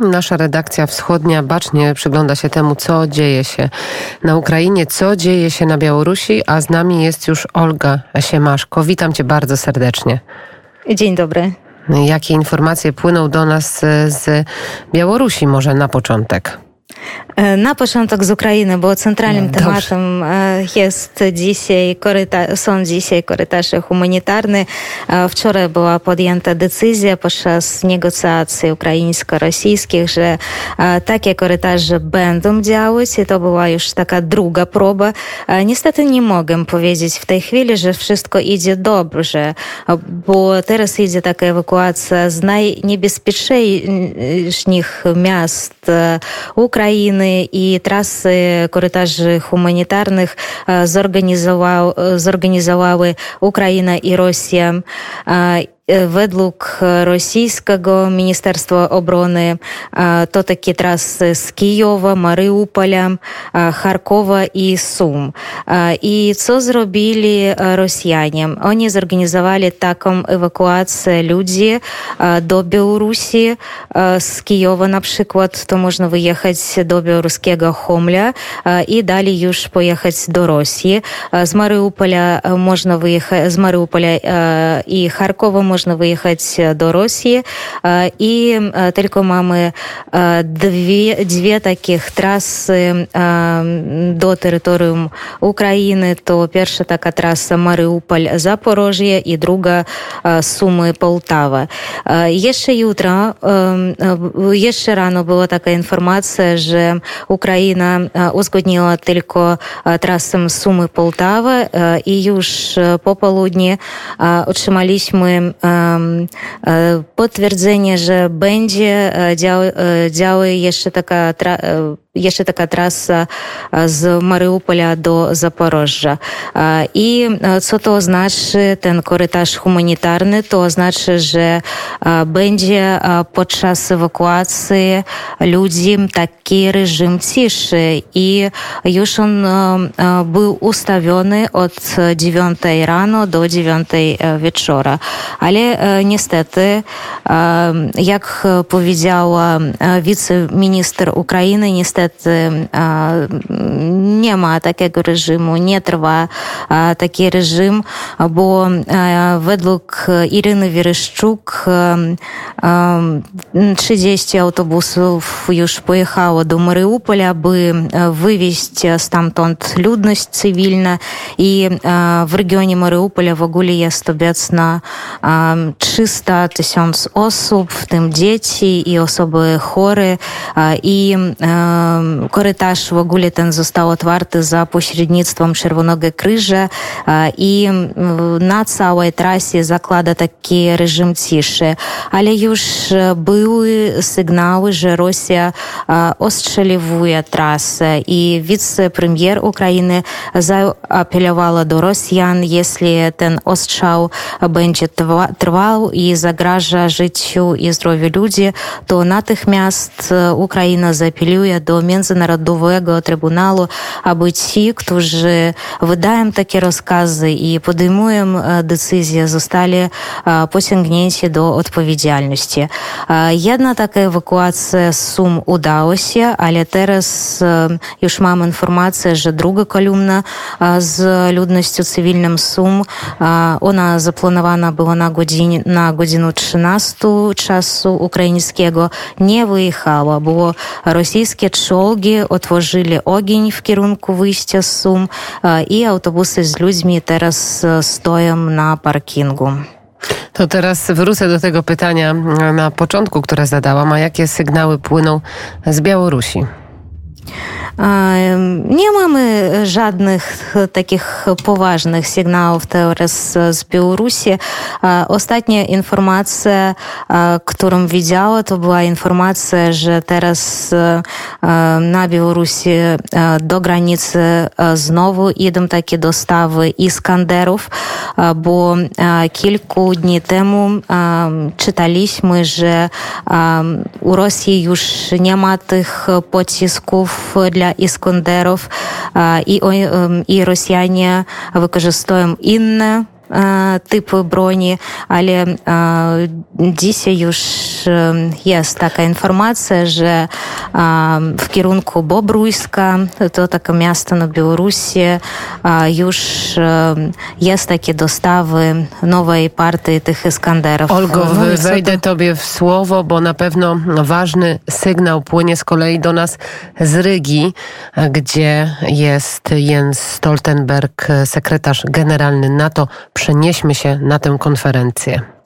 Nasza redakcja wschodnia bacznie przygląda się temu, co dzieje się na Ukrainie, co dzieje się na Białorusi, a z nami jest już Olga Siemaszko. Witam cię bardzo serdecznie. Dzień dobry. Jakie informacje płyną do nas z Białorusi może na początek? Na początek z Ukrainy, bo centralnym Dobrze. tematem jest dzisiaj koryta, są dzisiaj korytarze humanitarne. Wczoraj była podjęta decyzja podczas negocjacji ukraińsko-rosyjskich, że takie korytarze będą działać i to była już taka druga próba. Niestety nie mogę powiedzieć w tej chwili, że wszystko idzie dobrze, bo teraz idzie taka ewakuacja z najniebezpieczniejszych miast Ukrainy, i trasy korytarzy humanitarnych zorganizowały Ukraina i Rosja Obrony to takie trasy z Kijowa, Mariupola, Charkowa i Sum. I co zrobili Rosjanie? Oni zorganizowali taką ewakuację ludzi do Białorusi. Z Kijowa na przykład to można wyjechać do białoruskiego Homla i dalej już pojechać do Rosji. Z Mariupola można wyjechać, z Mariupola i Charkowa można wyjechać do Rosji i tylko mamy dwie, dwie takich trasy do terytorium Ukrainy. To pierwsza taka trasa Mariupol-Zaporożie i druga Sumy-Poltawa. Jeszcze jutro, jeszcze rano była taka informacja, że Ukraina uzgodniła tylko trasę Sumy-Poltawa i już po południu otrzymaliśmy potwierdzenie, że będzie działy jeszcze taka jeszcze taka trasa z Mariupola do Zaporoża. I co to oznacza ten korytarz humanitarny? To oznacza, że będzie podczas ewakuacji ludzi taki reżim ciszy i już on był ustawiony od 9 rano do 9 wieczora. Ale niestety, jak powiedziała wiceminister Ukrainy, niestety niestety nie ma takiego reżimu, nie trwa taki reżim, bo według Iryny Wiereszczuk 30 autobusów już pojechało do Mariupola, by wywieźć stamtąd ludność cywilną i w regionie Mariupola w ogóle jest obecna 300 tysięcy osób, w tym dzieci i osoby chore i korytarz w ogóle ten został otwarty za pośrednictwem Czerwonego Krzyża i na całej trasie zakłada taki reżim ciszy. Ale już były sygnały, że Rosja ostrzeliwuje trasę i wicepremier Ukrainy zaapelowała do Rosjan, jeśli ten ostrzał będzie trwał i zagraża życiu i zdrowiu ludzi, to natychmiast Ukraina zaapeluje do Międzynarodowego Trybunału, aby ci, którzy wydają takie rozkazy i podejmują decyzje, zostali pociągnięci do odpowiedzialności. Jedna taka ewakuacja z Sum udała się, ale teraz już mam informację, że druga kolumna z ludnością cywilną Sum, ona zaplanowana była na, godzin, na godzinę 13 czasu ukraińskiego, nie wyjechała, bo rosyjskie czołgi otworzyli ogień w kierunku wyjścia Sum i autobusy z ludźmi teraz stoją na parkingu. To teraz wrócę do tego pytania na początku, które zadałam, a jakie sygnały płyną z Białorusi? Nie mamy żadnych takich poważnych sygnałów teraz z Białorusi. Ostatnia informacja, którą widziała, to była informacja, że teraz na Białorusi do granicy znowu idą takie dostawy Iskanderów, bo kilku dni temu czytaliśmy, że u Rosji już nie ma tych pocisków dla для Іскондеров, і ем, і росіяне використовуємо інне. Typy broni, ale dzisiaj już jest taka informacja, że w kierunku Bobrujska, to takie miasto na Białorusi, już jest takie dostawy nowej partii tych Iskanderów. Olgo, no wejdę tobie w słowo, bo na pewno ważny sygnał płynie z kolei do nas z Rygi, gdzie jest Jens Stoltenberg, sekretarz generalny NATO. Przenieśmy się na tę konferencję.